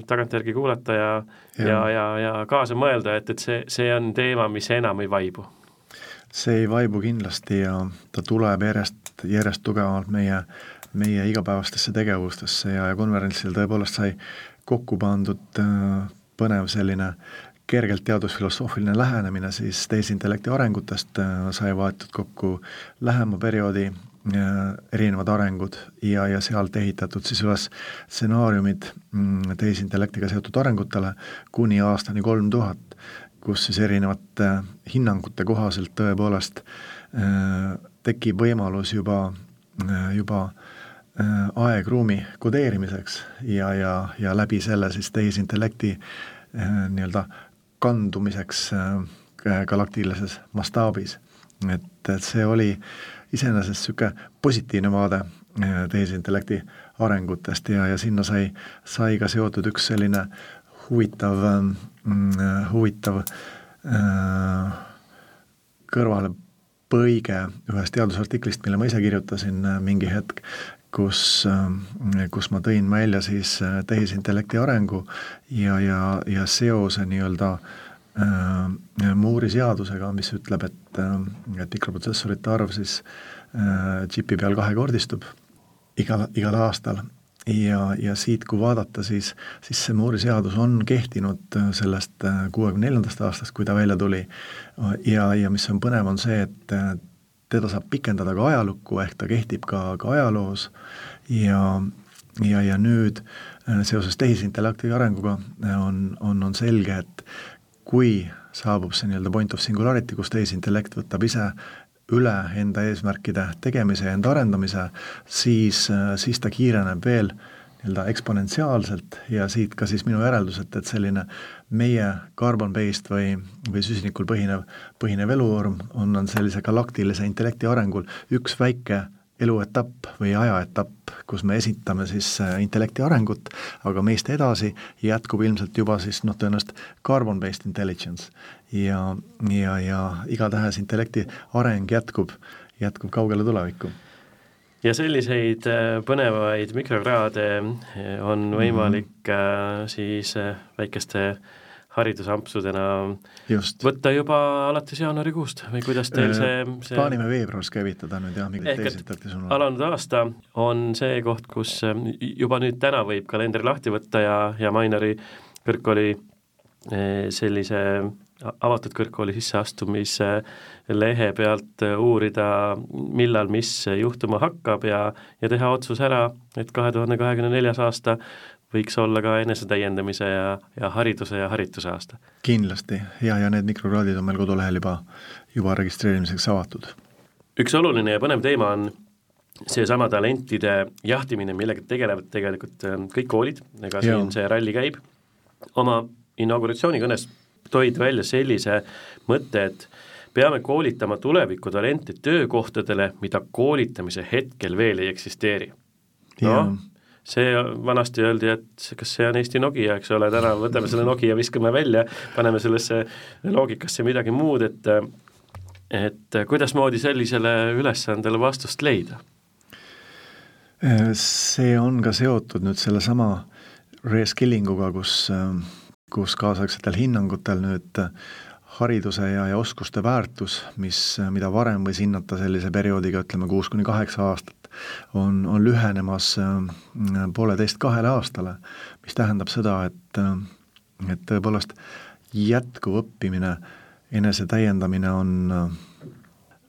tagantjärgi kuulata ja ja, ja, ja, ja kaasa mõelda, et, et see, see on teema, mis enam ei vaibu. See ei vaibu kindlasti ja ta tuleb järjest, järjest tugevamalt meie, meie igapäevastesse tegevustesse ja, ja konverentsil tõepoolest sai kokku pandud põnev selline kergelt teadusfilosoofiline lähenemine siis tehisintellekti arengutest, sai vaetud kokku lähema perioodi erinevad arengud ja, ja sealt ehitatud siis üles stsenaariumid mm, tehisintellektiga seotud arengutele kuni aastani kolm tuhat kus siis erinevate hinnangute kohaselt tõepoolest äh, tekib võimalus juba, äh, juba äh, aegruumi kodeerimiseks ja, ja, ja läbi selle siis tehisintellekti nii-öelda kandumiseks galaktilises mastaabis. et, et see oli iseenesest niisugune positiivne vaade tehisintellekti arengutest ja, ja sinna sai, sai ka seotud üks selline huvitav, mm, huvitav äh, kõrvalepõige ühest teadusartiklist, mille ma ise kirjutasin äh, mingi hetk, kus, äh, kus ma tõin välja siis tehisintellekti arengu ja, ja, ja seose nii-öelda Moore'i seadusega, mis ütleb, et, et mikroprotsessorite arv siis džipi peal kahekordistub igal, igal aastal. Ja, ja siit, kui vaadata, siis, siis see Moore'i seadus on kehtinud äh, sellest äh, kuuekümne neljandast aastast, kui ta välja tuli, ja, ja mis on põnev, on see, et äh, teda saab pikendada ka ajalukku, ehk ta kehtib ka, ka ajaloos. Ja, ja, ja nüüd seoses tehisintellekti arenguga on, on, on selge, et kui saabub see nii-öelda point of singularity, kus tehisintellekt võtab ise üle enda eesmärkide tegemise ja enda arendamise, siis, siis ta kiireneb veel nii-öelda eksponentsiaalselt ja siit ka siis minu järeldus, et, et selline meie carbon-based või, või süsinikul põhinev, põhinev eluvorm on, on sellise galaktilise intellekti arengul üks väike eluetapp või ajaetapp, kus me esitame siis äh, intellekti arengut, aga meist edasi jätkub ilmselt juba siis noh, tõenäoliselt carbon-based intelligence. ja, ja, ja igatahes intellekti areng jätkub, jätkub kaugele tulevikku ja selliseid äh, põnevaid mikrokraade äh, on võimalik mm -hmm. siis väikeste haridusampsudena Just. võtta juba alates jaanuarikuust või kuidas teil äh, see, see plaanime veebruaris käivitada nüüd jah, mingit teisitati sulle. alanud aasta on see koht, kus äh, juba nüüd täna võib kalendri lahti võtta ja, ja Mainari kõrgkooli äh, sellise avatud kõrgkooli sisseastumise lehe pealt uurida, millal mis juhtuma hakkab ja, ja teha otsus ära, et kahe tuhande kahekümne neljas aasta võiks olla ka enesetäiendamise ja, ja hariduse ja harituse aasta. kindlasti ja, ja need mikrokraadid on meil kodulehel juba, juba registreerimiseks avatud. üks oluline ja põnev teema on seesama talentide jahtimine, millega tegelevad tegelikult äh, kõik koolid, ega siin see ralli käib, oma inauguratsioonikõnes toid välja sellise mõtte, et peame koolitama tulevikutalente töökohtadele, mida koolitamise hetkel veel ei eksisteeri. noh, see vanasti öeldi, et kas see on Eesti Nokia, eks ole, täna võtame selle Nokia, viskame välja, paneme sellesse loogikasse midagi muud, et et kuidasmoodi sellisele ülesandele vastust leida? see on ka seotud nüüd sellesama reskilling uga, kus, kus kaasaegsetel hinnangutel nüüd hariduse ja, ja oskuste väärtus, mis, mida varem võis hinnata sellise perioodiga, ütleme kuus kuni kaheksa aastat, on, on lühenemas pooleteist kahele aastale, mis tähendab seda, et, et tõepoolest jätkuv õppimine, enese täiendamine on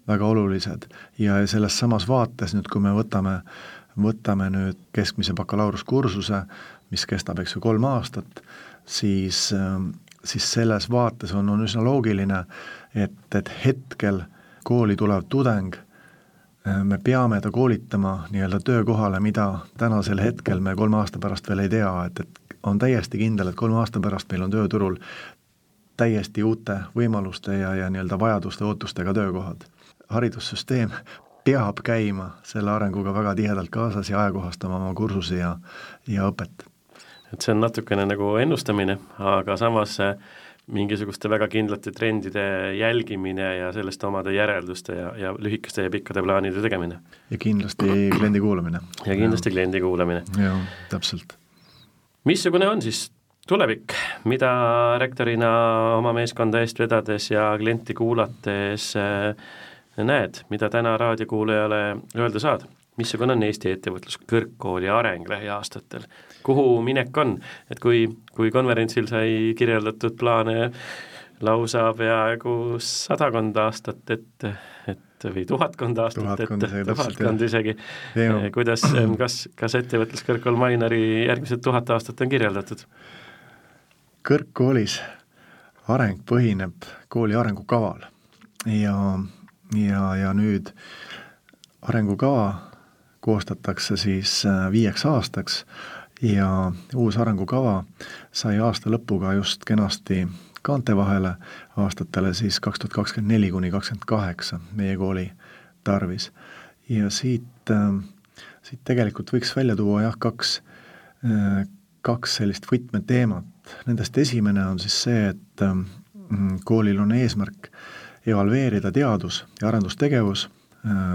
väga olulised. Ja selles samas vaates nüüd, kui me võtame, võtame nüüd keskmise bakalaureusekursuse, mis kestab, eks ju, kolm aastat, siis, siis selles vaates on, on üsna loogiline, et, et hetkel kooli tulev tudeng, me peame ta koolitama nii-öelda töökohale, mida tänasel hetkel me kolme aasta pärast veel ei tea, et, et on täiesti kindel, et kolme aasta pärast meil on tööturul täiesti uute võimaluste ja, ja nii-öelda vajaduste, ootustega töökohad haridussüsteem peab käima selle arenguga väga tihedalt kaasas ja ajakohastama oma kursusi ja, ja õpet. et see on natukene nagu ennustamine, aga samas mingisuguste väga kindlate trendide jälgimine ja sellest omade järelduste ja, ja lühikeste ja pikkade plaanide tegemine. ja kindlasti kliendi kuulamine. ja kindlasti ja. kliendi kuulamine. jah, täpselt. missugune on siis tulevik, mida rektorina oma meeskonda eest vedades ja klienti kuulates äh, näed, mida täna raadiokuulajale öelda saad? missugune on Eesti ettevõtluskõrgkooli areng lähiaastatel, kuhu minek on, et kui, kui konverentsil sai kirjeldatud plaane lausa peaaegu sadakond aastat ette, et või tuhatkond aastat ette, tuhatkond isegi, kuidas, kas, kas ettevõtluskõrgkool Mainori järgmised tuhat aastat on kirjeldatud? kõrgkoolis areng põhineb kooli arengukaval. Ja ja, ja nüüd arengukava koostatakse siis äh, viieks aastaks ja uus arengukava sai aasta lõpuga just kenasti kaante vahele aastatele siis kaks tuhat kakskümmend neli kuni kakskümmend kaheksa meie kooli tarvis. ja siit, äh, siit tegelikult võiks välja tuua jah, kaks, äh, kaks sellist võtmeteemat. Nendest esimene on siis see, et koolil on eesmärk äh, evalveerida teadus- ja arendustegevus äh,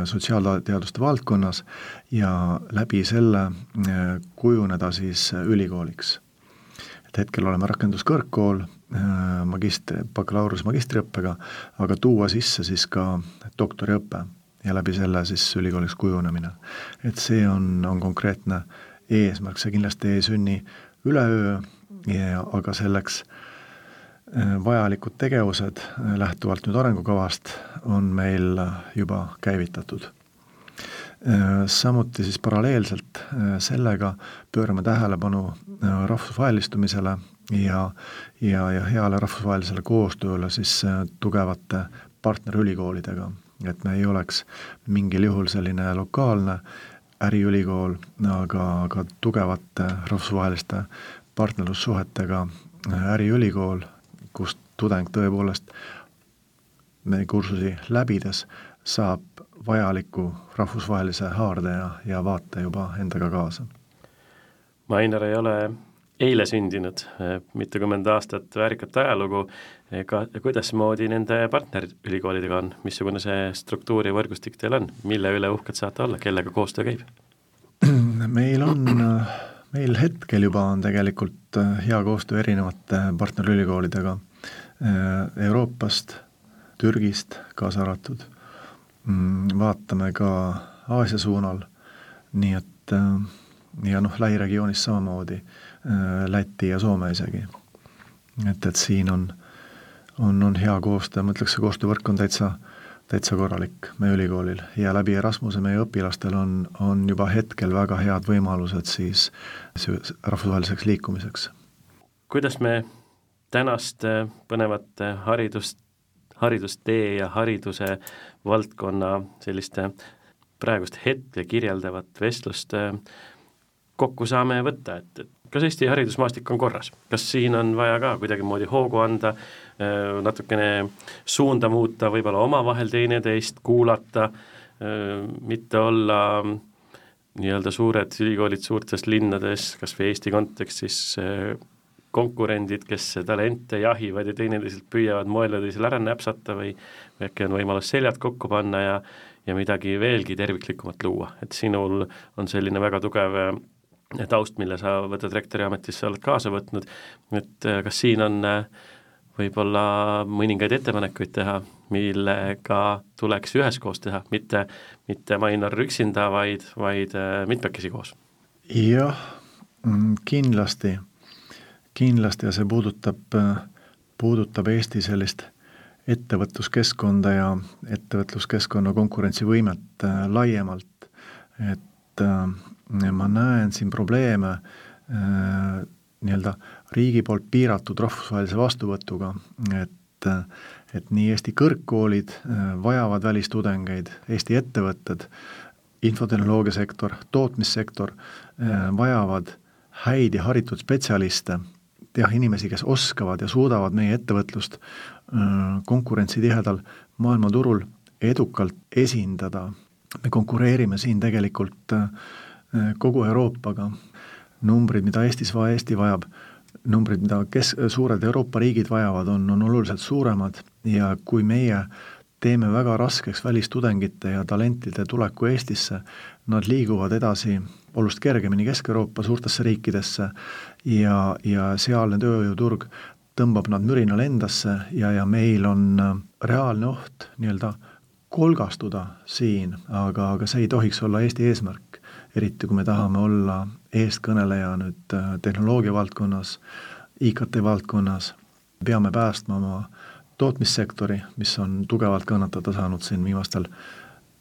sotsiaalteaduste valdkonnas ja läbi selle äh, kujuneda siis ülikooliks. et hetkel oleme rakenduskõrgkool, äh, magistri, bakalaureuse magistriõppega, aga tuua sisse siis ka doktoriõpe ja läbi selle siis ülikooliks kujunemine. et see on, on konkreetne eesmärk, see kindlasti ei sünni üleöö, aga selleks äh, Äh, vajalikud tegevused äh, lähtuvalt nüüd arengukavast on meil juba käivitatud. Äh, samuti siis paralleelselt sellega pöörame tähelepanu rahvusvahelistumisele ja, ja, ja heale rahvusvahelisele koostööle siis tugevate partnerülikoolidega, et me ei oleks mingil juhul selline lokaalne äriülikool, aga, aga tugevate rahvusvaheliste partnerlussuhetega äriülikool kust tudeng tõepoolest meie kursusi läbides saab vajaliku rahvusvahelise haarde ja, ja vaate juba endaga kaasa. Mainar ei ole eile sündinud, mitukümmend aastat väärikat ajalugu, ega kuidasmoodi nende partnerülikoolidega on, missugune see struktuur ja võrgustik teil on, mille üle uhked saate olla, kellega koostöö käib? meil on, meil hetkel juba on tegelikult hea koostöö erinevate partnerülikoolidega Äh, Euroopast, Türgist kaasa arvatud, mm, vaatame ka Aasia suunal, nii et äh, ja noh, lähiregioonis samamoodi, äh, Läti ja Soome isegi. et, et siin on, on, on hea koostöö, ma ütleks, see koostöövõrk on täitsa, täitsa korralik meie ülikoolil. Ja läbi Erasmuse meie õpilastel on, on juba hetkel väga head võimalused siis rahvusvaheliseks liikumiseks. kuidas me tänast põnevat haridust, haridustee ja hariduse valdkonna selliste praegust hetke kirjeldavat vestlust äh, kokku saame võtta, et, et kas Eesti haridusmaastik on korras, kas siin on vaja ka kuidagimoodi hoogu anda, äh, natukene suunda muuta, võib-olla omavahel teineteist kuulata, äh, mitte olla nii-öelda suured ülikoolid suurtes linnades, kas või Eesti kontekstis konkurendid, kes talente jahivad ja teineteiselt püüavad moel või teisel ära näpsata või või äkki on võimalus seljad kokku panna ja ja midagi veelgi terviklikumat luua, et sinul on selline väga tugev taust, mille sa võtad rektori ametisse, oled kaasa võtnud, et kas siin on võib-olla mõningaid ettepanekuid teha, millega tuleks üheskoos teha, mitte, mitte Mainar üksinda, vaid, vaid äh, mitmekesi koos? jah, mm, kindlasti, kindlasti ja see puudutab, puudutab Eesti sellist ettevõtluskeskkonda ja ettevõtluskeskkonna konkurentsivõimet äh, laiemalt, et äh, ma näen siin probleeme äh, nii-öelda riigi poolt piiratud rahvusvahelise vastuvõtuga, et, et nii Eesti kõrgkoolid vajavad välistudengeid, Eesti ettevõtted, infotehnoloogiasektor, tootmissektor vajavad häid ja haritud spetsialiste, jah, inimesi, kes oskavad ja suudavad meie ettevõtlust konkurentsitihedal maailmaturul edukalt esindada. me konkureerime siin tegelikult kogu Euroopaga, numbrid, mida Eestis Eesti vajab, numbrid, mida kes-, suured Euroopa riigid vajavad, on, on oluliselt suuremad ja kui meie teeme väga raskeks välistudengite ja talentide tuleku Eestisse, nad liiguvad edasi oluliselt kergemini Kesk-Euroopa suurtesse riikidesse ja, ja sealne tööjõuturg tõmbab nad mürinal endasse ja, ja meil on reaalne oht nii-öelda kolgastuda siin, aga, aga see ei tohiks olla Eesti eesmärk, eriti kui me tahame olla eestkõneleja nüüd äh, tehnoloogia valdkonnas, IKT valdkonnas, peame päästma oma tootmissektori, mis on tugevalt kannatada saanud siin viimastel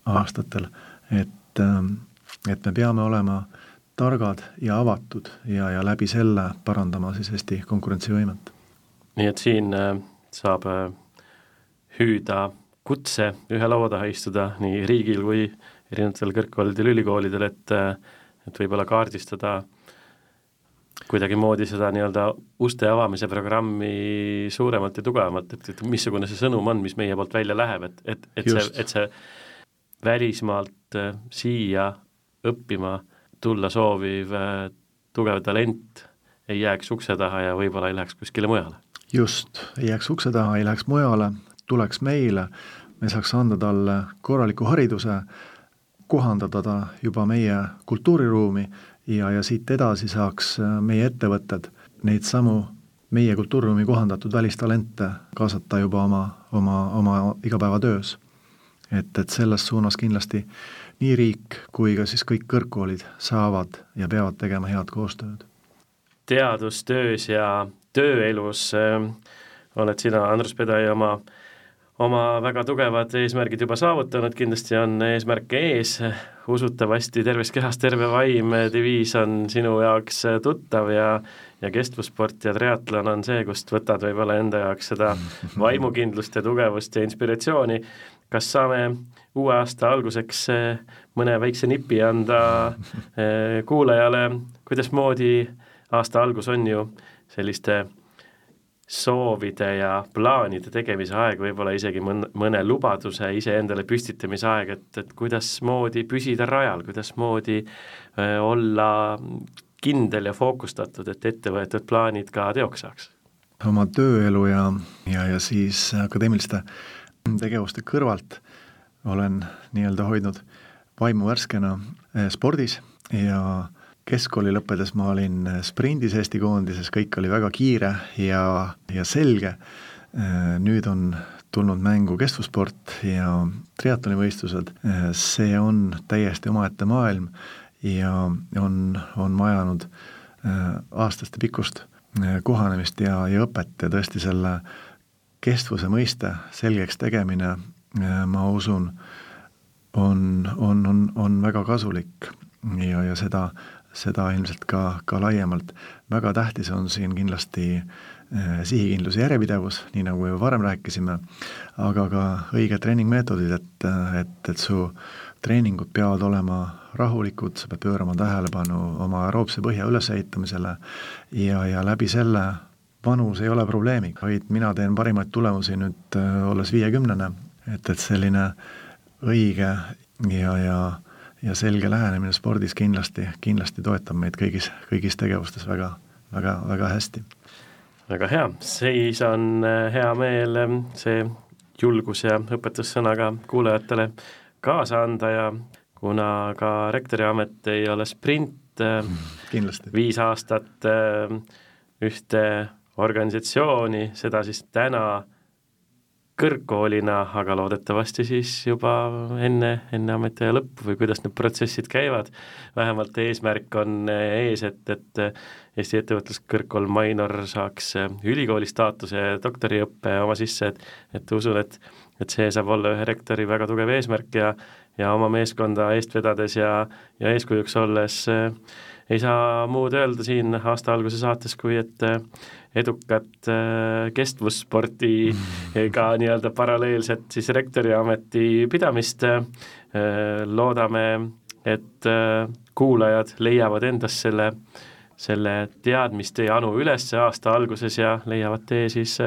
aastatel, et, ähm, et me peame olema targad ja avatud ja, ja läbi selle parandama siis Eesti konkurentsivõimet. Nii et siin äh, saab äh, hüüda kutse ühe laua taha istuda nii riigil kui erinevatel kõrgkoolidel, ülikoolidel, et et võib-olla kaardistada kuidagimoodi seda nii-öelda uste avamise programmi suuremalt ja tugevamalt, et, et missugune see sõnum on, mis meie poolt välja läheb, et, et, et Just. see, et see välismaalt äh, siia õppima tulla sooviv äh, tugev talent ei jääks ukse taha ja võib-olla ei läheks kuskile mujale. Just, ei jääks ukse taha, ei läheks mujale, tuleks meile, me saaks anda talle korraliku hariduse, kohandada ta juba meie kultuuriruumi ja, ja siit edasi saaks meie ettevõtted neid samu meie kultuuriruumi kohandatud välistalente kaasata juba oma, oma, oma igapäevatöös. et, et selles suunas kindlasti nii riik kui ka siis kõik kõrgkoolid saavad ja peavad tegema head koostööd. teadustöös ja tööelus äh, oled sina, Andrus Pedai, oma, oma väga tugevad eesmärgid juba saavutanud, kindlasti on eesmärke ees, usutavasti terves kehas terve vaim deviis on sinu jaoks tuttav ja ja kestvussport ja triatlon on see, kust võtad võib-olla enda jaoks seda vaimukindlust ja tugevust ja inspiratsiooni, kas saame uue aasta alguseks äh, mõne väikse nipi anda äh, kuulajale, kuidasmoodi aasta algus on ju selliste soovide ja plaanide tegemise aeg, võib-olla isegi mõne, mõne lubaduse iseendale püstitamise aeg, et, et kuidasmoodi püsida rajal, kuidasmoodi olla kindel ja fookustatud, et ette võetud plaanid ka teoks saaks? oma tööelu ja, ja, ja siis akadeemiliste tegevuste kõrvalt olen nii-öelda hoidnud vaimu värskena äh, spordis ja keskkooli lõppedes ma olin sprindis Eesti koondises, kõik oli väga kiire ja, ja selge, nüüd on tulnud mängu kestvussport ja triatlonivõistlused, see on täiesti omaette maailm ja on, on vajanud aastaste pikkust kohanemist ja, ja õpet ja tõesti selle kestvuse mõiste selgeks tegemine, ma usun, on, on, on, on väga kasulik. Ja, ja seda seda ilmselt ka, ka laiemalt. väga tähtis on siin kindlasti äh, sihikindlus ja järjepidevus, nii nagu me varem rääkisime, aga ka õiged treeningmeetodid, et, et, et su treeningud peavad olema rahulikud, sa pead pöörama tähelepanu oma aeroobse põhja ülesehitamisele ja, ja läbi selle vanus ei ole probleemiga, vaid mina teen parimaid tulemusi nüüd äh, olles viiekümnene, et, et selline õige ja, ja ja selge lähenemine spordis kindlasti, kindlasti toetab meid kõigis, kõigis tegevustes väga, väga, väga hästi. väga hea, siis on äh, hea meel ähm, see julgus ja õpetussõna ka kuulajatele kaasa anda ja kuna ka rektori amet ei ole sprint, äh, kindlasti. viis aastat äh, ühte organisatsiooni, seda siis täna kõrgkoolina, aga loodetavasti siis juba enne, enne ametiaja lõppu või kuidas need protsessid käivad, vähemalt eesmärk on ees, et, et Eesti Ettevõtluskõrgkool Mainor saaks ülikooli staatuse doktoriõppe oma sisse, et et usun, et et see saab olla ühe rektori väga tugev eesmärk ja ja oma meeskonda eest vedades ja, ja eeskujuks olles ei saa muud öelda siin aasta alguse saates, kui et äh, edukat äh, kestvussporti ka nii-öelda paralleelset siis rektori ameti pidamist. Äh,, loodame, et äh, kuulajad leiavad endas selle, selle teadmiste janu üles aasta alguses ja leiavad tee siis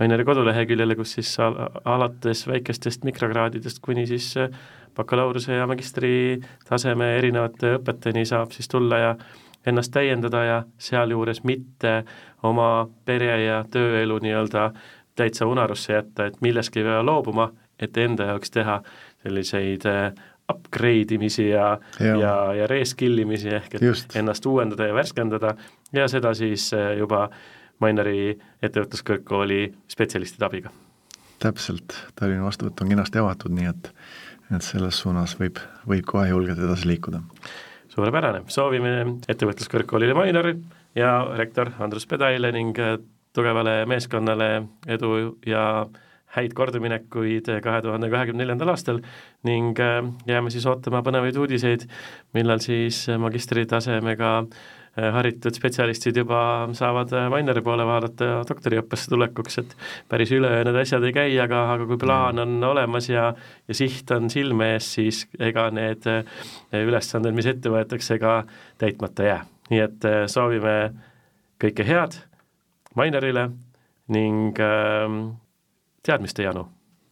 Maineri koduleheküljele, kus siis al alates väikestest mikrokraadidest kuni siis bakalaureuse ja magistri taseme erinevate õpeteni saab siis tulla ja ennast täiendada ja sealjuures mitte oma pere ja tööelu nii-öelda täitsa unarusse jätta, et millestki ei pea loobuma, et enda jaoks teha selliseid äh, upgrade imisi ja, ja, ja, ja reskill imisi ehk et Just. ennast uuendada ja värskendada ja seda siis äh, juba Maineri ettevõtluskõrgkooli spetsialistide abiga. täpselt, Tallinna vastuvõtt on kenasti avatud, nii et et selles suunas võib, võib kohe julgelt edasi liikuda. Suurepärane, soovime Ettevõtluskõrgkoolile Mainor ja rektor Andrus Pedaile ning äh, tugevale meeskonnale edu ja häid kordaminekuid kahe tuhande kahekümne neljandal aastal. Ning äh, jääme siis ootama põnevaid uudiseid, millal siis magistritasemega haritud spetsialistid juba saavad Maineri äh, poole vaadata doktoriõppesse tulekuks, et päris üleöö need asjad ei käi, aga, aga kui plaan on olemas ja ja siht on silme ees, siis ega need äh, ülesanded, mis ette võetakse, ka täitmata jää. nii et soovime kõike head Mainerile ning äh, teadmiste janu,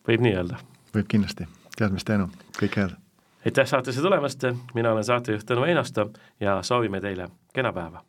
võib nii öelda? võib kindlasti, teadmiste janu, kõike head! aitäh saatesse tulemast, mina olen saatejuht Tõnu Einasto ja soovime teile kena päeva!